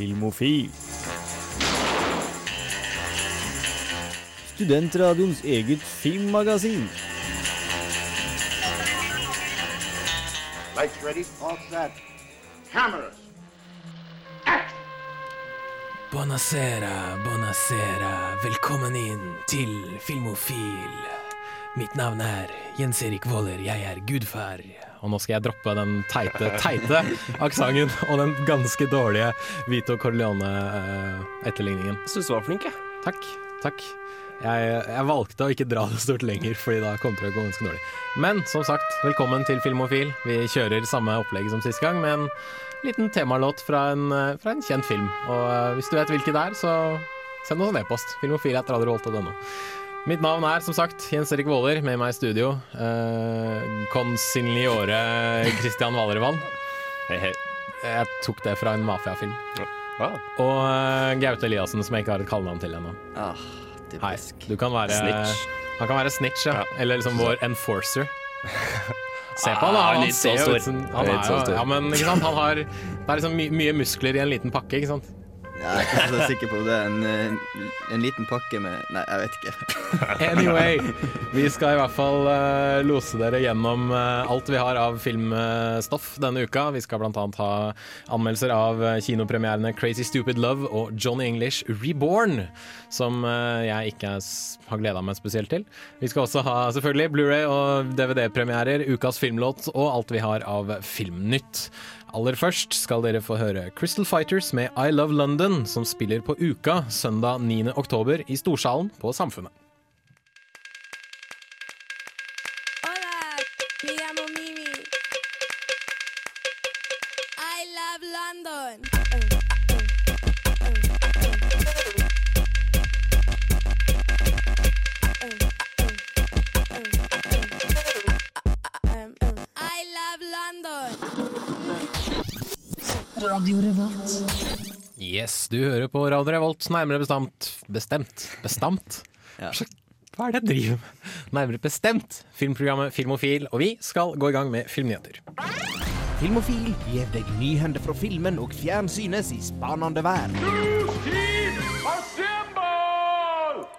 Filmofil. Studentradioens eget filmmagasin. Lights ready, all set. Cameras. Act! Buonasera, buonasera. Velkommen inn til Filmofil. Mitt navn er Jens Erik Våler, jeg er gudfar. Og nå skal jeg droppe den teite, teite aksenten og den ganske dårlige Vito Corleone-etterligningen. Syns du var flink, jeg. Takk, takk. Jeg, jeg valgte å ikke dra det stort lenger, fordi da kom det til å gå ganske dårlig. Men som sagt, velkommen til Filmofil. Vi kjører samme opplegg som sist gang, med en liten temalåt fra en, fra en kjent film. Og eh, hvis du vet hvilken det er, så send oss en e-post. Filmofil.radioholt.no. Mitt navn er som sagt Jens Erik Våler, med meg i studio. Eh, Consigliore Christian Valerevann. Hei, hei. Jeg tok det fra en mafiafilm. Ah, Og eh, Gaute Eliassen, som jeg ikke har et kallenavn til ennå. Ah, Hei. Du kan være Snitch. Han kan være snitch, ja. Ja. Eller liksom vår enforcer. Se på han, Ah, da. han er Han litt ser jo ut som Han han er er litt så jo, stor. Ja, men ikke sant. Han har Det er liksom my mye muskler i en liten pakke, ikke sant. Jeg er ikke så sikker på det en, eh, en liten pakke med Nei, jeg vet ikke. Anyway, vi skal i hvert fall uh, lose dere gjennom uh, alt vi har av filmstoff denne uka. Vi skal annet ha anmeldelser av kinopremierene Crazy Stupid Love og Johnny English Reborn, som jeg ikke har gleda meg spesielt til. Vi skal også ha selvfølgelig Blu-ray og DVD-premierer, ukas filmlåt og alt vi har av Filmnytt. Aller først skal dere få høre Crystal Fighters med I Love London, som spiller på Uka søndag 9. oktober i Storsalen på Samfunnet. Hola, me llamo Mimi. I love London. London. Yes, du hører på Radio Revolt, nærmere bestemt Bestemt? Bestemt? Ja. Hva er det jeg driver med? Nærmere bestemt filmprogrammet Filmofil, og vi skal gå i gang med filmnyheter. Filmofil gir deg nyhender fra filmen og fjernsynets i spanende vær.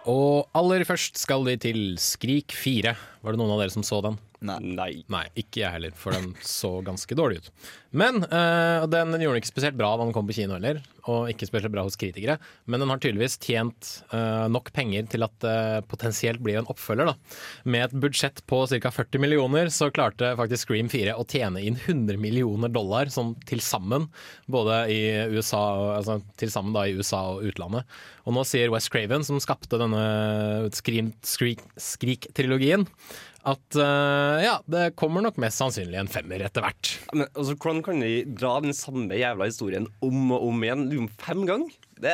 Og aller først skal vi til Skrik 4. Var det noen av dere som så den? Nei. nei. Nei, ikke jeg heller, for den så ganske dårlig ut. Men uh, den gjorde ikke spesielt bra da den kom på kino heller, og ikke spesielt bra hos kritikere. Men den har tydeligvis tjent uh, nok penger til at det potensielt blir en oppfølger. da. Med et budsjett på ca. 40 millioner, så klarte faktisk Scream 4 å tjene inn 100 millioner dollar sånn til sammen. Både i USA, og- altså til sammen da i USA og utlandet. Og nå sier West Craven, som skapte denne Scream-trilogien, Skrik-trilogien, at uh, ja, det kommer nok mest sannsynlig en femmer etter hvert. Men altså, Hvordan kan de dra den samme jævla historien om og om igjen om fem ganger? Det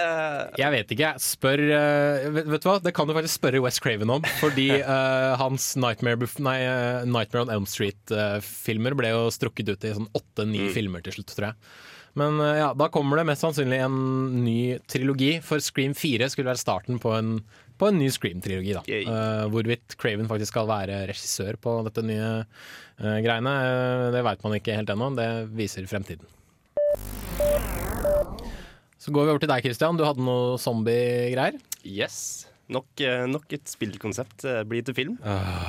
Jeg vet ikke. Spør uh, vet, vet du hva? Det kan du faktisk spørre West Craven om. Fordi uh, hans Nightmare, Bef- nei, Nightmare on Elm Street-filmer ble jo strukket ut i sånn åtte-ni filmer til slutt, tror jeg. Men ja, da kommer det mest sannsynlig en ny trilogi, for Scream 4 skulle være starten på en, på en ny Scream-trilogi. da. Eh, hvorvidt Craven faktisk skal være regissør på dette nye uh, greiene, uh, det veit man ikke helt ennå. Det viser fremtiden. Så går vi over til deg, Christian. Du hadde noe zombie-greier. Yes. Nok, nok et spillkonsept blir til film.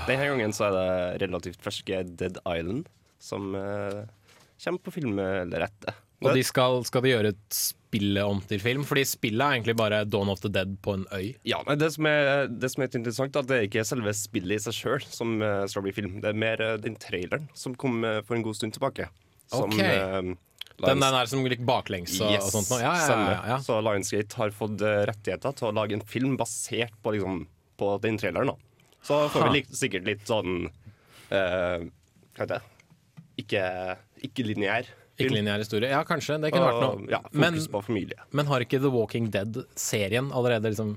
Denne gangen så er det relativt ferske Dead Island som kommer på film eller etter. Og de skal, skal de gjøre et spillet om til film? Fordi spillet er egentlig bare Dawn of the Dead på en øy. Ja, nei, det, som er, det som er interessant, er at det er ikke selve spillet i seg sjøl som uh, skal bli film. Det er mer uh, den traileren som kom uh, for en god stund tilbake. Som, okay. Den, den der som gikk baklengs og, og sånt? Ja, ja, ja, ja. Så Lionsgate har fått rettigheter til å lage en film basert på, liksom, på den traileren. Da. Så får Ha. vi sikkert litt sånn Hva heter det? Ikke, ikke lineær. Ikke-lineær historie. Ja, kanskje. Det kunne vært noe. ja, fokus Men, på familie. men har ikke The Walking Dead-serien allerede liksom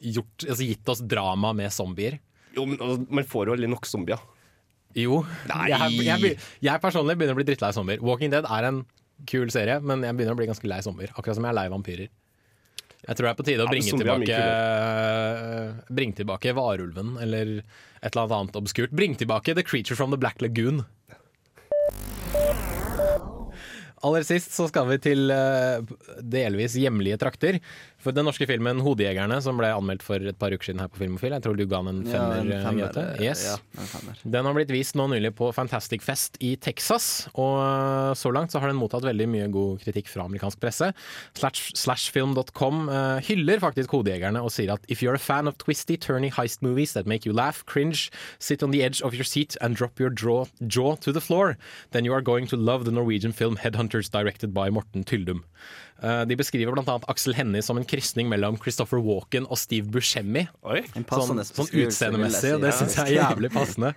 gjort, altså gitt oss drama med zombier? Jo, men altså, Man får jo aldri nok zombier. Jo. Jeg, jeg, jeg personlig begynner å bli drittlei zombier. Walking Dead er en kul serie, men jeg begynner å bli ganske lei zombier. Akkurat som jeg er lei vampyrer. Jeg tror det er på tide å bringe tilbake Bringe tilbake varulven, eller et eller annet obskurt. Bring tilbake The Creature from the Black Lagoon. Aller sist så skal vi til eh, delvis hjemlige trakter. For den norske filmen 'Hodejegerne', som ble anmeldt for et par uker siden her på Filmofil, jeg tror du ga den en Ja, en eh, femmer, eh, Yes. Ja, en femmer. Den har blitt vist nå nylig på Fantastic Fest i Texas, og eh, så langt så har den mottatt veldig mye god kritikk fra amerikansk presse. Slash, slashfilm.com eh, hyller faktisk Hodejegerne og sier at if you're a fan of twisty, turny heist movies that make you laugh, cringe, sit on the edge of your seat and drop your draw, jaw to the floor, then you are going to love the Norwegian film Headhunters directed by Morten Tyldum. Eh, De beskriver annet Aksel Hennie som en krysning mellom Christopher Walken og Steve Buscemi. Oi. Sånn, sånn utseendemessig, og det syns jeg er jævlig passende.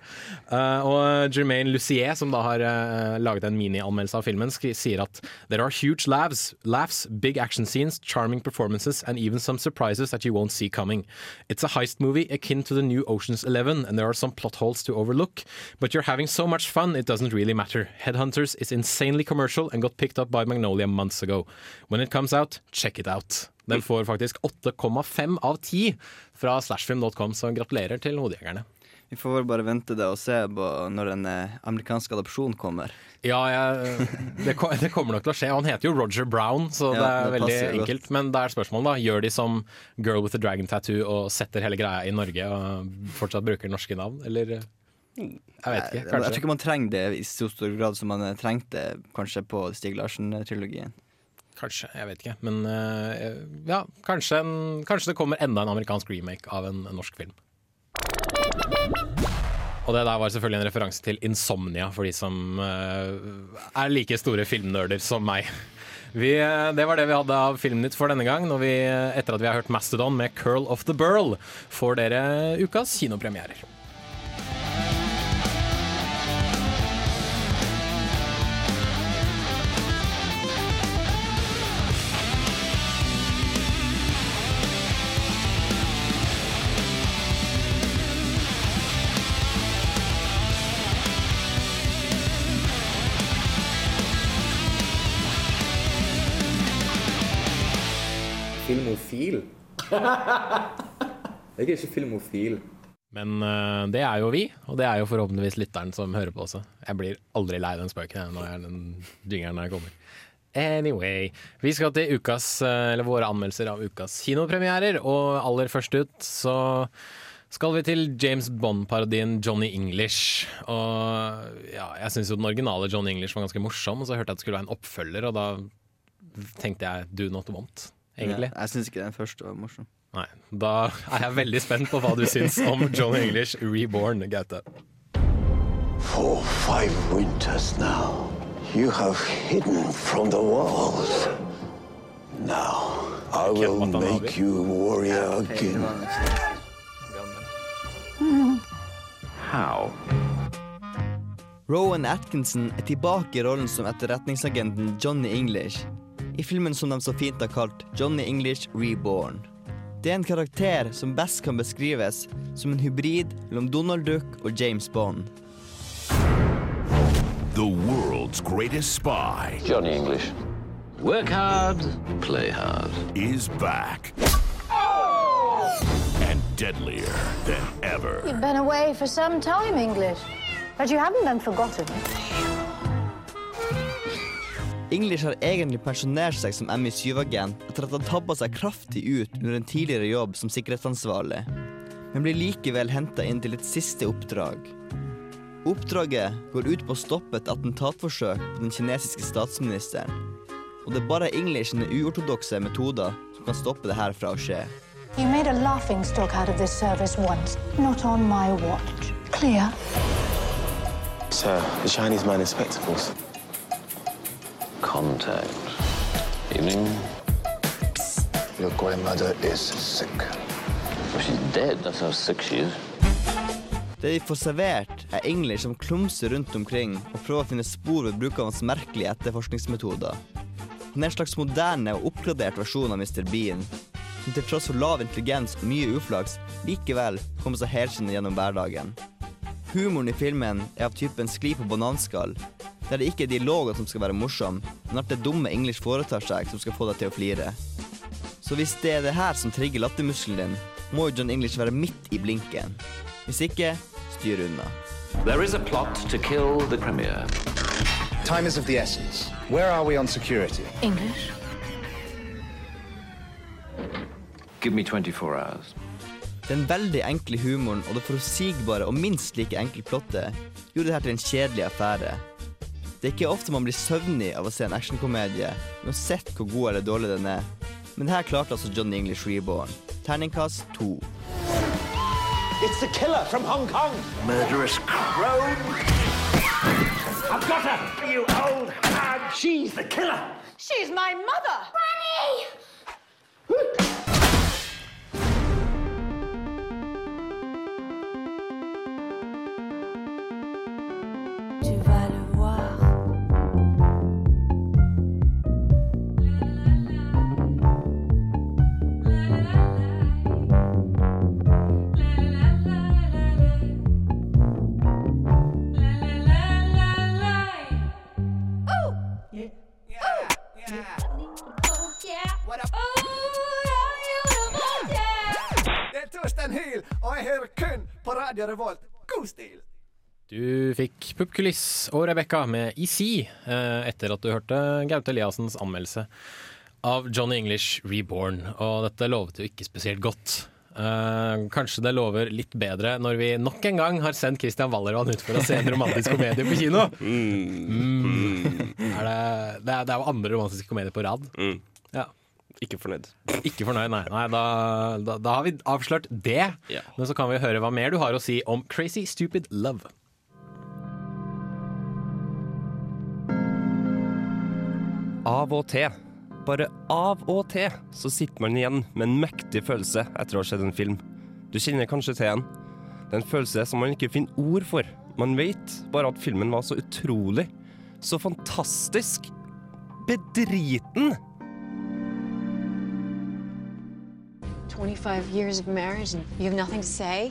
Eh, og Jermaine Lucier, som da har eh, laget en minianmeldelse av filmen, sier at There are huge laughs, laughs, big action scenes, charming performances and even some surprises that you won't see coming. It's a heist movie akin to the new Ocean's Eleven, and there are some plot holes to overlook, but you're having so much fun it doesn't really matter. Headhunters is insanely commercial and got picked up by Magnolia months ago. When it comes out, check it out. Den får faktisk 8,5 av 10 fra slashfilm.com, så gratulerer til Hodejegerne. Vi får vel bare vente det og se på når en eh, amerikansk adopsjon kommer. Ja, jeg, det, det kommer nok til å skje. Han heter jo Roger Brown, så det er det veldig godt. enkelt. Men det er spørsmålet, da. Gjør de som Girl with a Dragon Tattoo og setter hele greia i Norge og fortsatt bruker norske navn, eller? Jeg vet ikke. Jeg, jeg tror ikke man trenger det i så stor grad som man eh, trengte kanskje på Stig Larsen-trilogien. Kanskje, jeg vet ikke. Men eh, ja, kanskje, en, kanskje det kommer enda en amerikansk remake av en, en norsk film. Og det der var selvfølgelig en referanse til Insomnia, for de som eh, er like store filmnerder som meg. Vi, eh, det var det vi hadde av Filmnytt for denne gang. Når vi, etter at vi har hørt Mastodon med 'Curl of the Burl', får dere ukas kinopremierer. Jeg er ikke filmofil. Men uh, det er jo vi, og det er jo forhåpentligvis lytteren som hører på også. Jeg blir aldri lei den spøken når jeg- den jingeren her kommer. Anyway, vi skal til ukas, eh, eller våre anmeldelser av ukas kinopremierer, og aller først ut så skal vi til James Bond-parodien Johnny English. Og ja, jeg syns jo den originale Johnny English var ganske morsom, og så hørte jeg at det skulle være en oppfølger, og da tenkte jeg do not want, egentlig. Ja, jeg syns ikke den første var morsom. Nei, da er jeg veldig spent på hva du syns om John English Reborn, Gaute. For five winters now, you have hidden from the walls. Now, I will make you warrior again. How? Rowan Atkinson er tilbake i rollen som etterretningsagenten Johnny English, i filmen som de så fint har kalt Johnny English Reborn. Det er en karakter som best kan beskrives som en hybrid mellom Donald Duck og James Bond. The world's greatest spy Johnny English. Work hard, play hard. is back. And deadlier than ever. You've been away for some time, English. But you haven't been forgotten. English har egentlig pensjonert seg som MI7-agent etter at han tabba seg kraftig ut under en tidligere jobb som sikkerhetsansvarlig, men blir likevel henta inn til et siste oppdrag. Oppdraget går ut på å stoppe et attentatforsøk på den kinesiske statsministeren. Og det er bare English sine uortodokse metoder som kan stoppe det her fra å skje. You made a laughing stock out of this service once, not on my watch. Clear? Sir, the Chinese man in spectacles. Contact. Evening. Your grandmother is sick. Well, she's dead. That's how sick she is. Det de får servert, er engler som klumser rundt omkring og prøver å finne spor ved bruk av hans merkelige etterforskningsmetoder. Han er en slags moderne og oppgradert versjon av Mr. Bean, som til tross for lav intelligens og mye uflaks, likevel kommer seg helskinnet gjennom hverdagen. Humoren i filmen er av typen skli på bananskall, der det ikke er dialogen som skal være morsom, men at det dumme English foretar seg som skal få deg til å flire. Så hvis det er det her som trigger lattermuskelen din, må jo John English være midt i blinken. Hvis ikke, styr unna. There is a plot to kill the Premier. Time is of the essence. Where are we on security? English. Give me 24 hours. Den veldig enkle humoren og det forutsigbare og minst like enkle plottet gjorde dette til en kjedelig affære. Det er ikke ofte man blir søvnig av å se en actionkomedie, uansett hvor god eller dårlig den er. Men her klarte altså Johnny English Reborn. Terningkast to. It's the killer from Hong Kong. Murderous crone. I've got her, you old hag. She's the killer. She's my mother! Granny! Radio Revolt. God stil! Du fikk Pupkuliss og Rebekka med EC eh, etter at du hørte Gaute Eliassens anmeldelse av Johnny English Reborn. Og dette lovet jo ikke spesielt godt. Uh, kanskje det lover litt bedre når vi nok en gang har sendt Christian Wallervann ut for å se en romantisk komedie på kino. Mm. Er det, det, er, det er jo andre romantiske komedier på rad. Ja. Ikke fornøyd. Ikke fornøyd, nei. nei da, da, da har vi avslørt det. Ja. Men så kan vi høre hva mer du har å si om Crazy Stupid Love. Av og til, bare av og til, så sitter man igjen med en mektig følelse etter å ha sett en film. Du kjenner kanskje til den. Det er en følelse som man ikke finner ord for. Man vet bare at filmen var så utrolig, så fantastisk, bedriten. 25 years of marriage and you have nothing to say?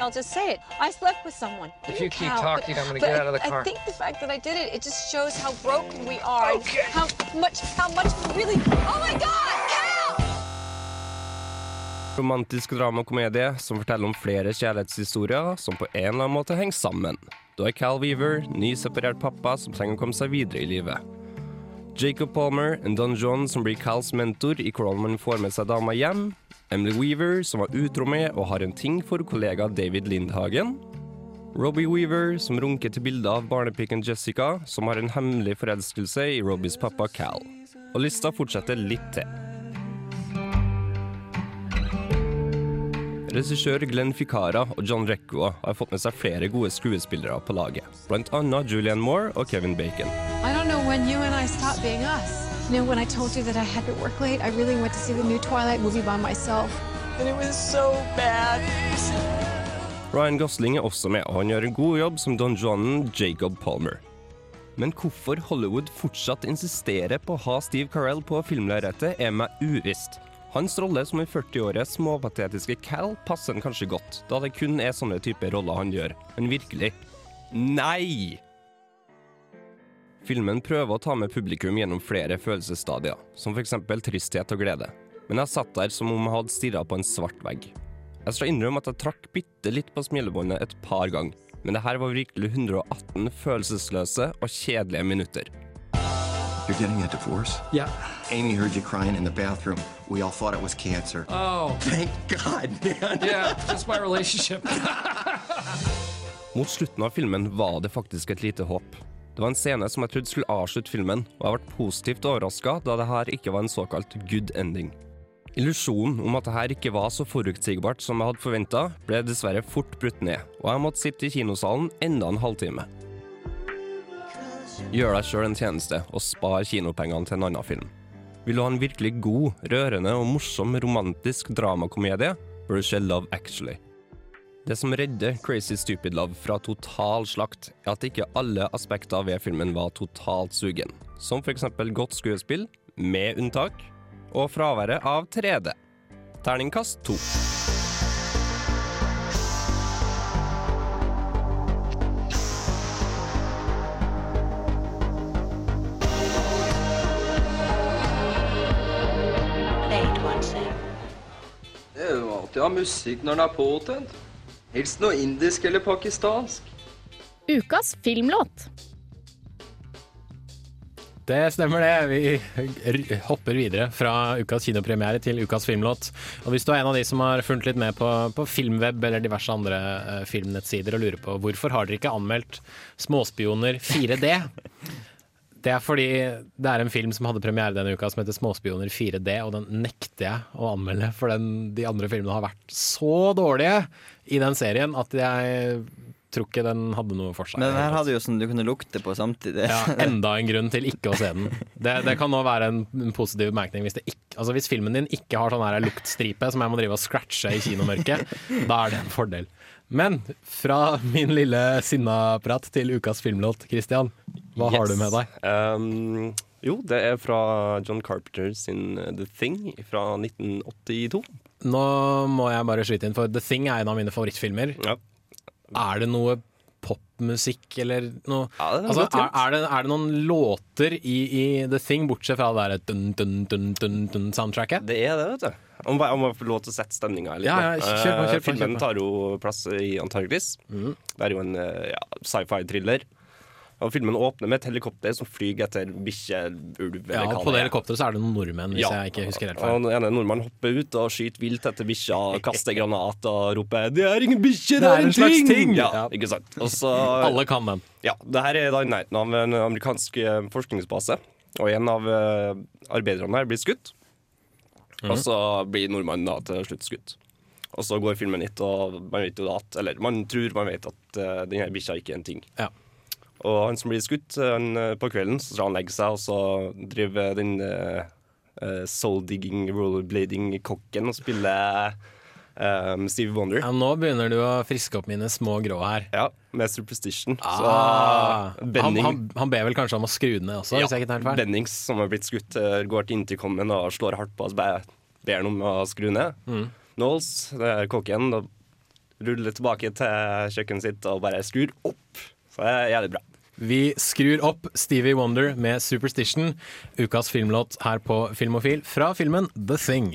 I'll just say it. I slept with someone. If you keep Cal, talking, but- I'm gonna but get out of the car. I think the fact that I did it, it just shows how broken we are. Okay. How much, how much we really. Oh my God, Cal! Romantisk dramakomedie som forteller om flere kjærlighetshistorier som på en eller annen måte henger sammen. Da er Cal Weaver nyseparert pappa som trenger å komme seg videre i livet. Jacob Palmer, en Don John som blir Cals mentor i hvordan man får med seg dama hjem. Emily Weaver, som var utro med og har en ting for kollega David Lindhagen. Robbie Weaver, som runker til bildet av barnepiken Jessica, som har en hemmelig forelskelse i Robbies pappa Cal. Og lista fortsetter litt til. Regissør Glenn Ficara og John Recua har fått med seg flere gode skuespillere på laget, blant Julian Moore og Kevin Bacon. I don't know when you and I stopped being us. You know, when I told you that I had to work late, I really went to see the new Twilight movie by myself. And it was so bad. Ryan Gosling er også med, og han gjør en god jobb som Don John'en Jacob Palmer. Men hvorfor Hollywood fortsatt insisterer på å ha Steve Carell på filmlerretet, er meg uvisst. Hans rolle som den 40-årige småpatetiske Cal passer han kanskje godt, da det kun er sånne typer roller han gjør. Men virkelig Nei! Filmen prøver å ta med publikum gjennom flere følelsesstadier, som f.eks. tristhet og glede. Men jeg satt der som om jeg hadde stirra på en svart vegg. Jeg skal innrømme at jeg trakk bitte litt på smilebåndet et par ganger, men det her var virkelig 118 følelsesløse og kjedelige minutter. You're getting a divorce? Yeah. Amy heard you crying in the bathroom. We all thought it was cancer. Oh. Thank God, man. Yeah, just my relationship. Mot slutten av filmen var det faktisk et lite håp. Det var en scene som jeg trodde skulle avslutte filmen, og jeg ble positivt overraska da det her ikke var en såkalt good ending. Illusjonen om at det her ikke var så forutsigbart som jeg hadde forventa, ble dessverre fort brutt ned, og jeg måtte sitte i kinosalen enda en halvtime. Gjør deg sjøl en tjeneste og spar kinopengene til en annen film. Vil du ha en virkelig god, rørende og morsom romantisk dramakomedie, bør du se Love Actually. Det som redder Crazy Stupid Love fra total slakt, er at ikke alle aspekter ved filmen var totalt sugen, som f.eks. godt skuespill, med unntak, og fraværet av 3D. Terningkast 2. musikk når den er påtent. Helst noe indisk eller pakistansk. Ukas filmlåt. Det stemmer det. Vi hopper videre fra ukas kinopremiere til ukas filmlåt. Og hvis du er en av de som har fulgt litt med på, på Filmweb eller diverse andre uh, filmnettsider og lurer på hvorfor har dere ikke anmeldt Småspioner 4D, det er fordi det er en film som hadde premiere denne uka som heter Småspioner 4D, og den nekter jeg å anmelde, for den, de andre filmene har vært så dårlige i den serien at jeg tror ikke den hadde noe for seg. Men den her hadde jo sånn du kunne lukte på samtidig. Ja, enda en grunn til ikke å se den. Det, det kan nå være en, positiv bemerkning hvis, ikke, altså hvis filmen din ikke har sånn her luktstripe som jeg må drive og scratche i kinomørket. da er det en fordel. Men fra min lille sinnaprat til ukas filmlåt, Christian. Hva har du med deg? Um, jo, det er fra John Carpenter sin uh, The Thing fra 1982. Nå må jeg bare skyte inn, for The Thing er en av mine favorittfilmer. Er det noe popmusikk eller noe Ja, det er altså, er, er, det, er det noen låter i, i The Thing, bortsett fra det der dun, dun, dun, dun, dun soundtracket? Det er det, vet du. Om jeg må få lov til å sette stemninga litt. Ja, ja, kjør på, Eh, kjør på, Filmen kjør på. tar jo plass i Antarktis. Det er jo en eh, ja, sci-fi-thriller. Og Filmen åpner med et helikopter som flyr etter bikkje, ulv eller Ja, På det det er. helikopteret så er det noen nordmenn, hvis Ja. jeg ikke husker helt Og feil. den ene nordmannen hopper ut og skyter vilt etter bikkja, kaster granat og roper 'Det er ingen bikkje, det, er en slags ting!' ting! Ja, Ja. ikke sant? Og så, Alle kan den. ja, det her er da i nærheten av en amerikansk eh, forskningsbase, og en av eh, arbeiderne her blir skutt. Og så blir nordmannen da til slutt skutt. Og så går filmen litt, og man vet jo da at Eller man tror man vet at uh, denne bikkja ikke er en ting. Ja. Og han som blir skutt han, eh, på kvelden, så skal han legge seg, og så driver den uh, soul-digging, rollerblading-kokken og spiller um, Stevie Wonder. Ja, nå begynner du å friske opp mine små grå her. Ja, med Superstition. Ah, så han, han, han ber vel kanskje om å skru den ned også, tar? Bennings, som har blitt skutt, eh, går til intercomen og slår hardt på oss, bare ber han om å skru ned. Mm. Knowles, det kokken, ruller tilbake til kjøkkenet sitt og bare skrur opp. Så det er jævlig bra. Vi skrur opp Stevie Wonder med Superstition, ukas filmlåt her på Filmofil fra filmen The Thing.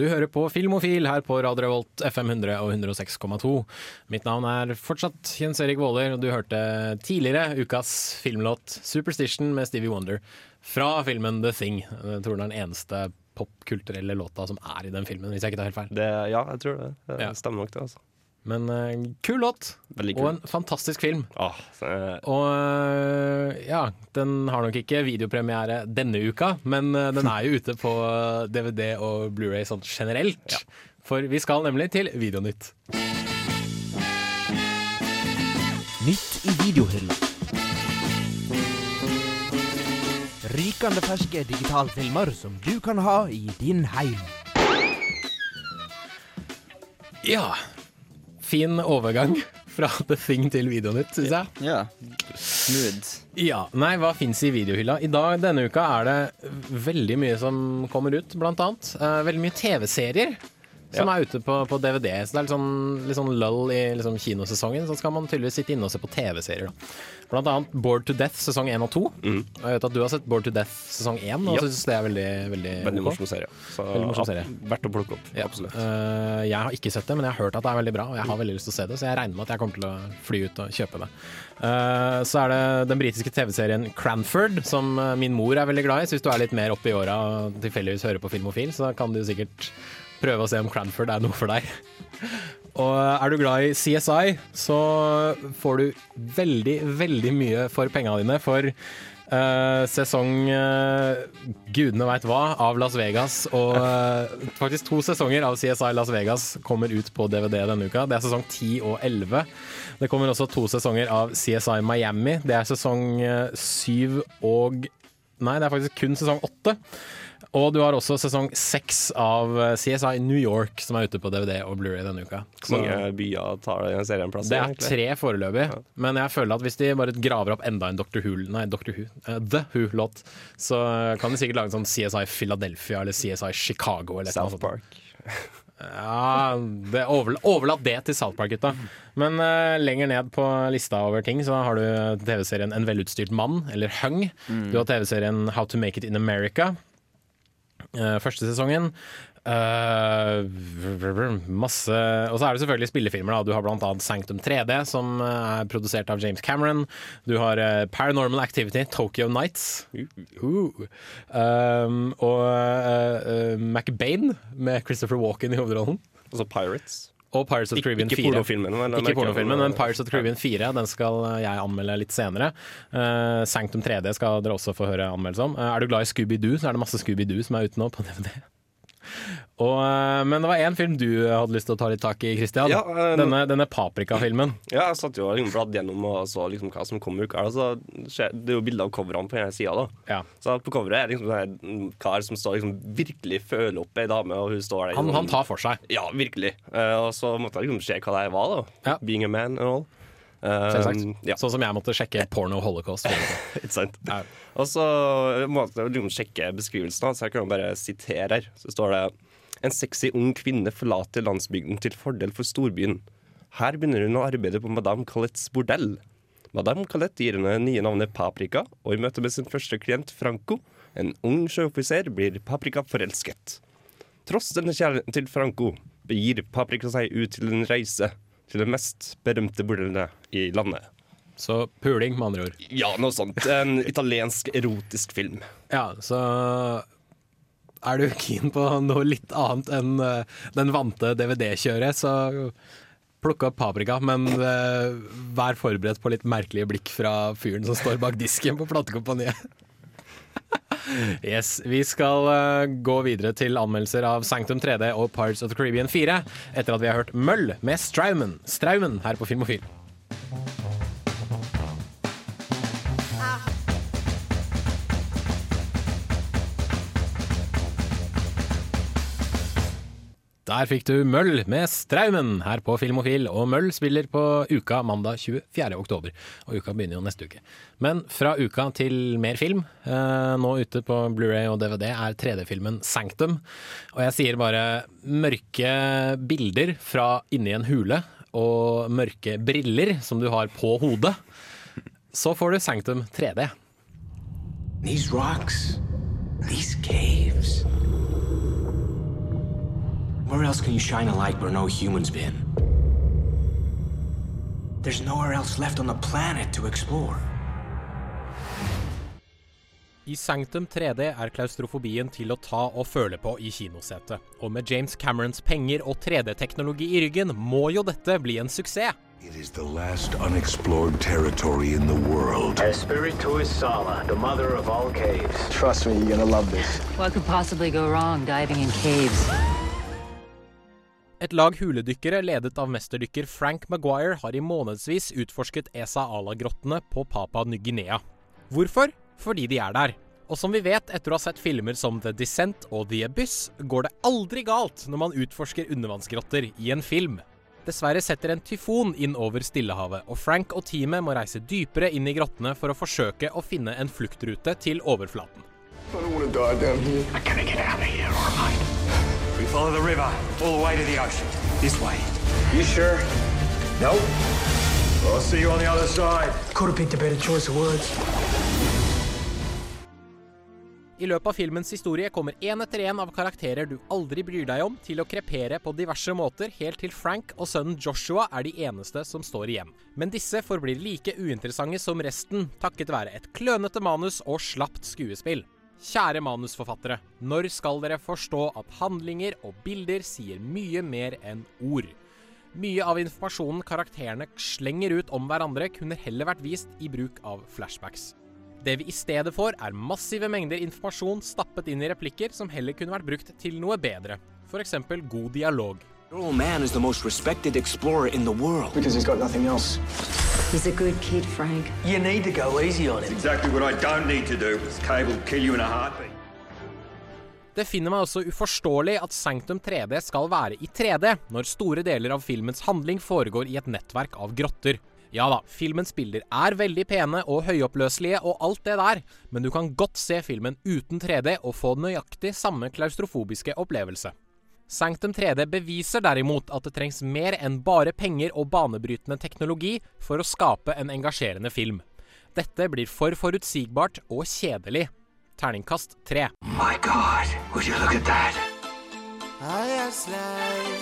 Du hører på Filmofil her på Radio Revolt FM 100 og 106,2. Mitt navn er fortsatt Jens Erik Våler, og du hørte tidligere ukas filmlåt 'Superstition' med Stevie Wonder fra filmen The Thing. Jeg tror det er den eneste popkulturelle låta som er i den filmen, hvis jeg ikke tar helt feil. Det, ja, jeg tror det. Det stemmer nok, det. altså. Men uh, kul låt, Veldig kul. og en fantastisk film. Åh, så, Og uh, ja, den har nok ikke videopremiere denne uka, men uh, den er jo ute på DVD og Blu-ray sånn generelt. For vi skal nemlig til Videonytt. Nytt i videohylla. Rykende ferske digitalfilmer som du kan ha i din heim. Ja. Fin overgang fra The Thing til Videonytt, syns jeg. Ja. Smooth. Ja, nei, hva fins i videohylla? I dag, denne uka er det veldig mye som kommer ut, blant annet. Uh, veldig mye TV-serier som Ja. er ute på, på DVD. Så det er litt sånn, litt sånn lull i liksom, kinosesongen. Så skal man tydeligvis sitte inne og se på TV-serier. da. Blant annet Bored to Death sesong 1 og 2. Og Jeg vet at du har sett Bored to Death sesong 1, og Ja. syns det er veldig veldig, Veldig morsom serie. Så, Veldig morsom serie. Verdt å plukke opp. Ja. Absolutt. Uh, jeg har ikke sett det, men jeg har hørt at det er veldig bra, og jeg har veldig lyst til å se det, så jeg regner med at jeg kommer til å fly ut og kjøpe det. Uh, så er det den britiske TV-serien Cranford, som eh, min mor er veldig glad i. Så hvis du er litt mer oppe i åra og tilfeldigvis hører på Filmofil, så kan du sikkert prøve å se om Cranford er noe for deg. Og er du glad i CSI, så får du veldig, veldig mye for pengene dine. For uh, sesong uh, gudene veit hva av Las Vegas. Og uh, faktisk to sesonger av CSI Las Vegas kommer ut på DVD denne uka. Det er sesong 10 og 11. Det kommer også to sesonger av CSI Miami. Det er sesong eh, 7 og Nei, det er faktisk kun sesong 8. Og du har også sesong 6 av eh, CSI New York, som er ute på DVD og Blu-ray denne uka. Hvor mange byer tar den serien plass i? Det er tre foreløpig, men jeg føler at hvis de bare graver opp enda en Dr. Who Nei, Dr. Who, uh, The Who-låt, så kan de sikkert lage en sånn CSI Philadelphia eller CSI Chicago eller South noe sånt. Park. Ja, det overla overlatt det til South Park-gutta. Men uh, lenger ned på lista over ting så har du TV-serien En velutstyrt mann, eller Hung. Du har TV-serien How to Make It in America. Eh, første sesongen. Uh, masse Og så er det selvfølgelig spillefilmer. da Du har blant annet Sanctum 3D, som eh, er produsert av James Cameron. Du har uh, Paranormal Activity, Tokyo Nights. Uh. Um, og uh, McBain med Christopher Walken i hovedrollen. Altså Pirates. Og Pirates of the Caribbean ikke 4. pornofilmen, men Ikke pornofilmen, men Pirates of the Caribbean 4. Den skal jeg anmelde litt senere. Uh, Sanctum 3D skal dere også få høre anmeldelse om. Uh, er du glad i Scooby-Doo, så er det masse Scooby-Doo som er ute nå på DVD. Og, uh, men det var én film du hadde lyst til å ta litt tak i, Christian. Ja, uh, denne, denne Paprika-filmen. Ja, jeg satt jo og bladd gjennom og så liksom hva som kom ut. Altså, det er jo bilder av coverne på denne sida. Ja. Så på coveret er det liksom en kar som står liksom virkelig føler opp ei dame, og hun står der. Han, liksom- han tar for seg. Ja, virkelig. Uh, og så måtte jeg liksom se hva det var, da. Being a man and all. Eh, Selvsagt. ja. Sånn som jeg måtte sjekke porno holocaust. Ikke sant? Og så måtte jeg liksom sjekke beskrivelsen, så jeg kan bare sitere her. Så står det En sexy ung kvinne forlater landsbygden til fordel for storbyen. Her begynner hun å arbeide på Madame Calettes bordell. Madame Calette gir henne nye navnet Paprika, og i møte med sin første klient Franco, en ung sjøoffiser, blir Paprika forelsket. Tross denne kjærligheten til Franco begir Paprika seg ut til en reise til det mest berømte bordellene i landet. Så puling, med andre ord. Ja, noe sånt. En italiensk erotisk film. Ja, så er du keen på noe litt annet enn eh, den vante DVD-kjøret, så plukk opp paprika, men eh, vær forberedt på litt merkelige blikk fra fyren som står bak disken på platekompaniet. Yes, Vi skal eh, gå videre til anmeldelser av Sanctum 3D og Pirates of the Caribbean 4 etter at vi har hørt Møll med Straumen, Straumen her på Filmofil. Der fikk du Møll med Straumen her på Filmofil, og Møll spiller på Uka mandag 24. oktober. Og uka begynner jo neste uke. Men fra uka til mer film. Eh, nå ute på Blu-ray og DVD er 3D-filmen Sanctum. Og jeg sier bare mørke bilder fra inni en hule, og mørke briller som du har på hodet. Så får du Sanctum 3D. These rocks, these caves. Where else can you shine a light where no human's been? There's nowhere else left on the planet to explore. I Sanctum 3D er klaustrofobien til å ta og føle på i kinosetet. Og med James Camerons penger og 3D-teknologi i ryggen må jo dette bli en suksess. It is the last unexplored territory in the world. Espiritu is Sala, the mother of all caves. Trust me, you're gonna love this. What could possibly go wrong diving in caves? Et lag huledykkere ledet av mesterdykker Frank Maguire har i månedsvis utforsket Esa Ala-grottene på Papa Ny-Guinea. Hvorfor? Fordi de er der. Og som vi vet etter å ha sett filmer som The Descent og The Abyss, går det aldri galt når man utforsker undervannsgrotter i en film. Dessverre setter en tyfon inn over Stillehavet, og Frank og teamet må reise dypere inn i grottene for å forsøke å finne en fluktrute til overflaten. I We follow the river all the way to the ocean. This way. You sure? Nope. I'll see you on the other side. Could have picked a better choice of words. I løpet av filmens historie kommer én etter én av karakterer du aldri bryr deg om, til å krepere på diverse måter, helt til Frank og sønnen Joshua er de eneste som står igjen. Men disse forblir like uinteressante som resten, takket være et klønete manus og slapt skuespill. Kjære manusforfattere, når skal dere forstå at handlinger og bilder sier mye mer enn ord? Mye av informasjonen karakterene slenger ut om hverandre, kunne heller vært vist i bruk av flashbacks. Det vi i stedet får, er massive mengder informasjon stappet inn i replikker som heller kunne vært brukt til noe bedre. F.eks. god dialog. Your old man is the most respected explorer in the world. Because he's got nothing else. He's a good kid, Frank. You need to go easy on him. Exactly what I don't need to do, This Cable will kill you in a heartbeat. Det finner meg også uforståelig at Sanctum 3D skal være i 3D, når store deler av filmens handling foregår i et nettverk av grotter. Ja da, filmens bilder er veldig pene og høyoppløselige og alt det der, men du kan godt se filmen uten 3D og få nøyaktig samme klaustrofobiske opplevelse. Sanctum 3D beviser derimot at det trengs mer enn bare penger og banebrytende teknologi for å skape en engasjerende film. Dette blir for forutsigbart og kjedelig. Terningkast 3. My God, would you look at that?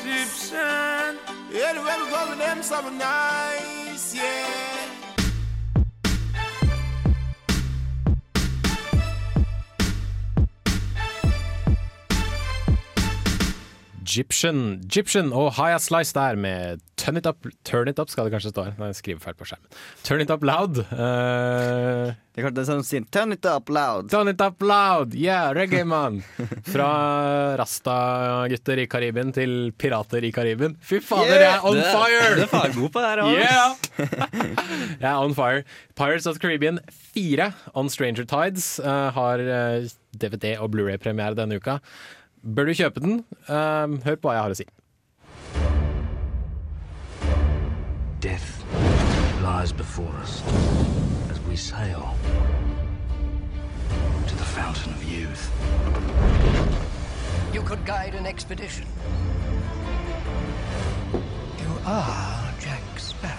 Egyptian, anywhere we go with them, something nice, yeah. Egyptian, Egyptian og High Slice der med Turn It Up Turn It Up skal det kanskje stå her. Nei, jeg skriver feil på skjermen. Turn It Up Loud. Uh, Det er sånn å Turn it up loud. Turn It Up Loud! Yeah, reggae man. Fra rasta-gutter i Karibien til pirater i Karibien. Fy fader, jeg er on det, fire! du er faen god på det her, òg. Yeah! jeg er on fire. Pirates of the Caribbean 4 on Stranger Tides uh, har eh, DVD og Blu-ray-premiere denne uka. Bør du kjøpe den? Eh, hør på hva jeg har å si. Death lies before us as we sail to the fountain of youth. You could guide an expedition. You are Jack Sparrow.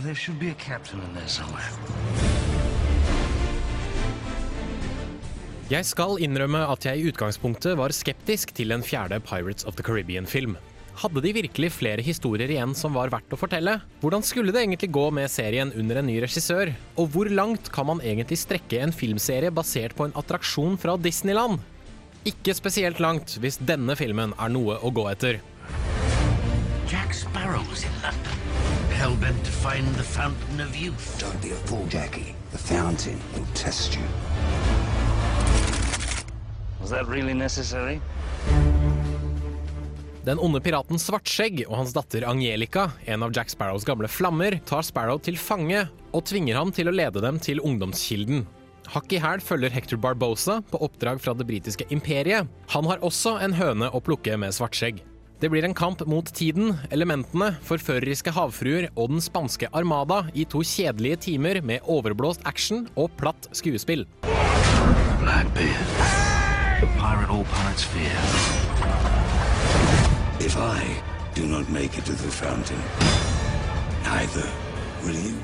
There should be a captain in there somewhere. Jeg skal innrømme at jeg i utgangspunktet var skeptisk til en fjerde Pirates of the Caribbean-film. Hadde de virkelig flere historier igjen som var verdt å fortelle? Hvordan skulle det egentlig gå med serien under en ny regissør? Og hvor langt kan man egentlig strekke en filmserie basert på en attraksjon fra Disneyland? Ikke spesielt langt hvis denne filmen er noe å gå etter. Jack Sparrow was in London, hell-bent to find the fountain of youth. Don't be a fool, Jackie. The fountain will test you. Was that really necessary? Den onde piraten Svartskjegg og hans datter Angelica, en av Jack Sparrows gamle flammer, tar Sparrow til fange og tvinger ham til å lede dem til ungdomskilden. Hakk i hæl følger Hector Barbosa på oppdrag fra det britiske imperiet. Han har også en høne å plukke med Svartskjegg. Det blir en kamp mot tiden, elementene, forføreriske havfruer og den spanske armada i to kjedelige timer med overblåst action og platt skuespill. Blackbeard. The pirate all pirates fear. If I do not make it to the fountain, neither will you.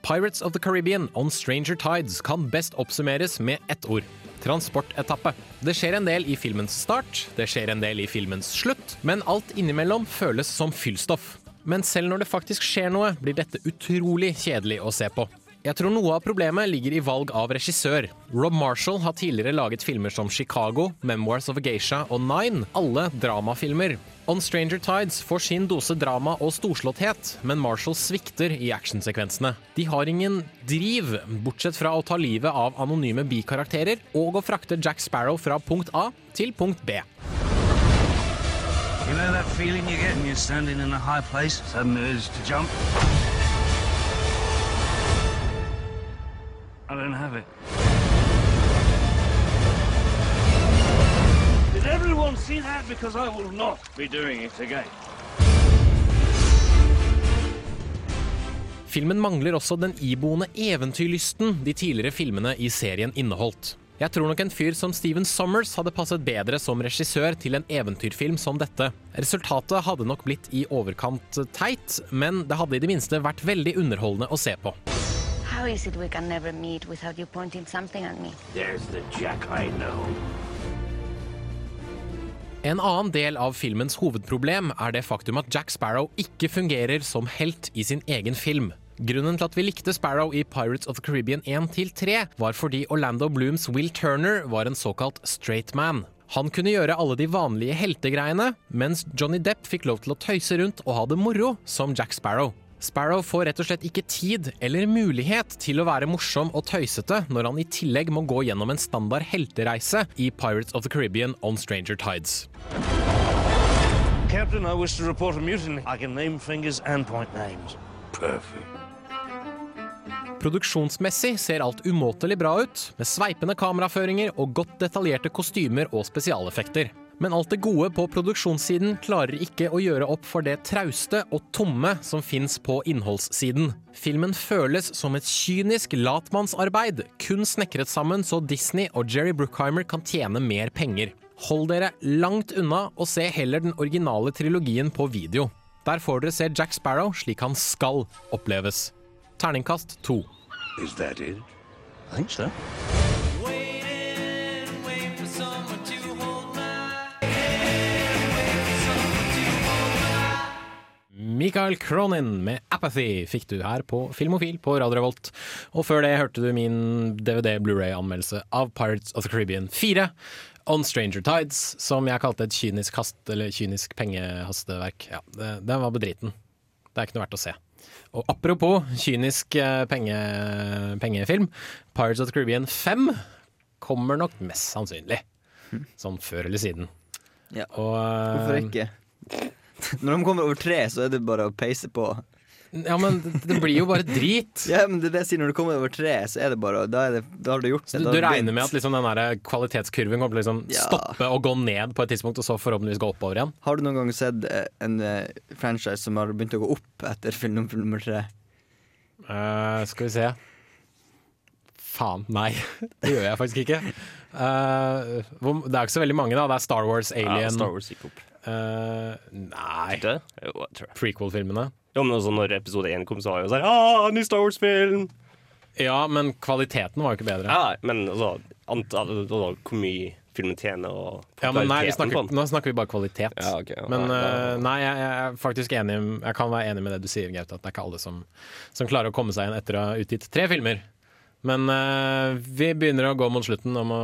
Pirates of the Caribbean on Stranger Tides kan best oppsummeres med ett ord. Transportetappe. Det skjer en del i filmens start, det skjer en del i filmens slutt, men alt innimellom føles som fyllstoff. Men selv når det faktisk skjer noe, blir dette utrolig kjedelig å se på. Jeg tror noe av problemet ligger i valg av regissør. Rob Marshall har tidligere laget filmer som Chicago, Memoirs of a Geisha og Nine, alle dramafilmer. On Stranger Tides får sin dose drama og storslåtthet, men Marshall svikter i actionsekvensene. De har ingen driv, bortsett fra å ta livet av anonyme bikarakterer og å frakte Jack Sparrow fra punkt A til punkt B. You know that feeling you get when you're standing in a high place? Sudden urge to jump? I don't have it. Did everyone see that? Because I will not be doing it again. Filmen mangler også den iboende eventyrlysten de tidligere filmene i serien inneholdt. Jeg tror nok en fyr som Steven Sommers hadde passet bedre som regissør til en eventyrfilm som dette. Resultatet hadde nok blitt i overkant teit, men det hadde i det minste vært veldig underholdende å se på. How is it we can never meet without you pointing something at me? There's the Jack I know. En annen del av filmens hovedproblem er det faktum at Jack Sparrow ikke fungerer som helt i sin egen film. Grunnen til at vi likte Sparrow i Pirates of the Caribbean 1-3, var fordi Orlando Blooms Will Turner var en såkalt straight man. Han kunne gjøre alle de vanlige heltegreiene, mens Johnny Depp fikk lov til å tøyse rundt og ha det moro som Jack Sparrow. Sparrow får rett og slett ikke tid eller mulighet til å være morsom og tøysete når han i tillegg må gå gjennom en standard heltereise i Pirates of the Caribbean on Stranger Tides. Captain, I wish to report a mutiny. I can name fingers and point names. Perfect. Produksjonsmessig ser alt umåtelig bra ut, med sveipende kameraføringer og godt detaljerte kostymer og spesialeffekter. Men alt det gode på produksjonssiden klarer ikke å gjøre opp for det trauste og tomme som fins på innholdssiden. Filmen føles som et kynisk latmannsarbeid, kun snekret sammen så Disney og Jerry Bruckheimer kan tjene mer penger. Hold dere langt unna og se heller den originale trilogien på video. Der får dere se Jack Sparrow slik han skal oppleves. Terningkast to. Is that it? I think so. Michael Cronin med 'Apathy' fikk du her på Filmofil på Radio Revolt. Og før det hørte du min DVD-Blu-ray-anmeldelse av Pirates of the Caribbean 4. On Stranger Tides, som jeg kalte et kynisk, hast, eller kynisk pengehasteverk. Ja, den var bedriten. Det er ikke noe verdt å se. Og apropos kynisk eh, penge, pengefilm. Pirates of the Caribbean 5 kommer nok mest sannsynlig. Sånn før eller siden. Ja. Og, eh, Hvorfor ikke? Når de kommer over tre, så er det bare å peise på. Ja, men det, det blir jo bare drit. Ja, men det er det jeg sier Når du kommer over tre, så er det bare Da, er det, da har du gjort det. Du, du regner med at liksom den der kvalitetskurven kommer til å liksom Ja. stoppe og gå ned på et tidspunkt, og så forhåpentligvis gå oppover igjen? Har du noen gang sett eh, en eh, franchise som har begynt å gå opp etter film nummer- nummer tre? Uh, skal vi se Faen, nei. Det gjør jeg faktisk ikke. Uh, hvor, det er ikke så veldig mange, da. Det er Star Wars, Alien Ja, Star Wars gikk opp. Eh, Nei. Det? Jo. Prequel-filmene. Jo, men også når episode 1 kom, så var jo sånn ah, ny Star Wars-film! Ja, men kvaliteten var jo ikke bedre. Ja, men altså, antall, altså, hvor mye filmen tjener og Ja, men nei, snakker, nå snakker vi bare kvalitet. Ja, okay, ja. Men Nei, eh, nei, jeg, jeg er faktisk enig Jeg kan være enig med det du sier, Gaute, at det er ikke alle som, som klarer å komme seg igjen etter å ha utgitt tre filmer. Men uh, vi begynner å gå mot slutten om å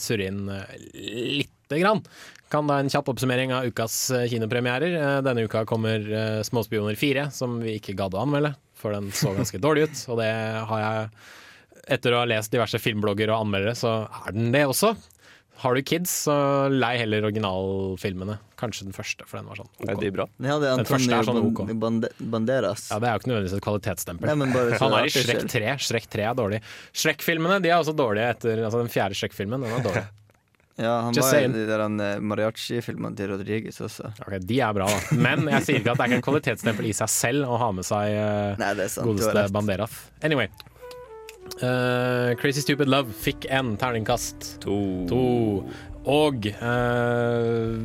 surre inn uh, lite grann. Kan da en kjapp oppsummering av ukas eh, kinopremierer. Eh, denne uka kommer eh, 'Småspioner 4', som vi ikke gadd å anmelde, for den så ganske dårlig ut. Og det har jeg Etter å ha lest diverse filmblogger og anmeldere, så er den det også. Har du kids, så lei heller originalfilmene. Kanskje den første, for den var sånn OK. Er de bra? Ja, det er Den første er sånn OK. Banderas. Ja, Det er jo ikke nødvendigvis et kvalitetsstempel. Nei, men bare Han er i Shrek 3. Shrek 3 er dårlig. Shrek-filmene de er også dårlige etter altså den fjerde Shrek-filmen. Den er dårlig. Ja, han Just var i de der eh, mariachi-filmene til Rodriguez også. Ok, De er bra, da. Men jeg sier ikke at det er ikke en kvalitetsstempel i seg selv å ha med seg uh, Nei, det er sant, godeste. Banderas. Anyway. Uh, Crazy Stupid Love fikk en terningkast. To. Og uh,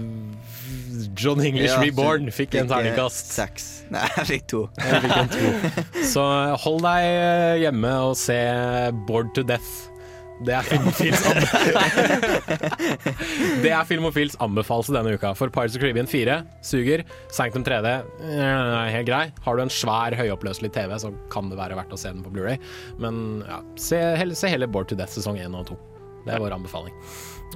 John English Ja, Reborn fikk en eh, terningkast. Seks. Nei, jeg fikk to. Jeg fikk en to. Så hold deg hjemme og se Bored to Death. Det er Filmofils Det er Filmofils anbefalelse denne uka. For Pirates of Caribbean 4 suger. Sanctum 3D er helt grei. Har du en svær, høyoppløselig TV, så kan det være verdt å se den på Blu-ray Men ja, se, se heller Board to Death sesong 1 og 2. Det er vår anbefaling.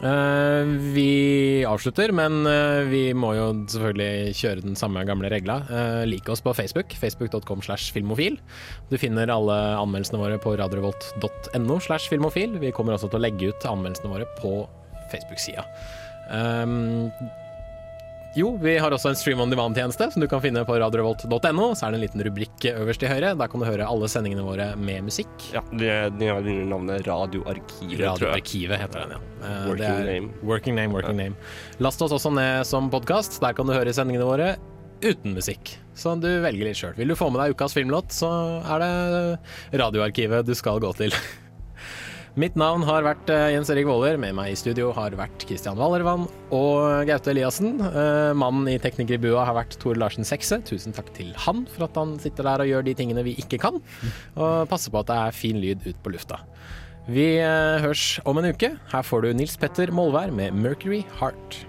Eh, vi avslutter, men eh, vi må jo selvfølgelig kjøre den samme gamle regla. Uh, like oss på Facebook, facebook.com slash filmofil. Du finner alle anmeldelsene våre på radiorevolt.no slash filmofil. Vi kommer også til å legge ut anmeldelsene våre på Facebook-sida. Jo, vi har også en Stream on Demand-tjeneste som du kan finne på radiorevolt.no. Så er det en liten rubrikk øverst til høyre. Der kan du høre alle sendingene våre med musikk. Ja, de, de har navnet Radioarkivet. Radioarkivet heter den, ja. Eh, Working det name. Working name, working name. Last oss også ned som podkast. Der kan du høre sendingene våre uten musikk. Så du velger litt sjøl. Vil du få med deg ukas filmlåt, så er det Radioarkivet du skal gå til. Mitt navn har vært eh, Jens Erik Våler. Med meg i studio har vært Kristian Wallervann og Gaute Eliassen. Eh, mannen i Tekniker i bua har vært Tor Larsen Sekse. Tusen takk til han for at han sitter der og gjør de tingene vi ikke kan. Og passer på at det er fin lyd ut på lufta. Vi høres om en uke. Her får du Nils Petter Molvær med 'Mercury Heart'.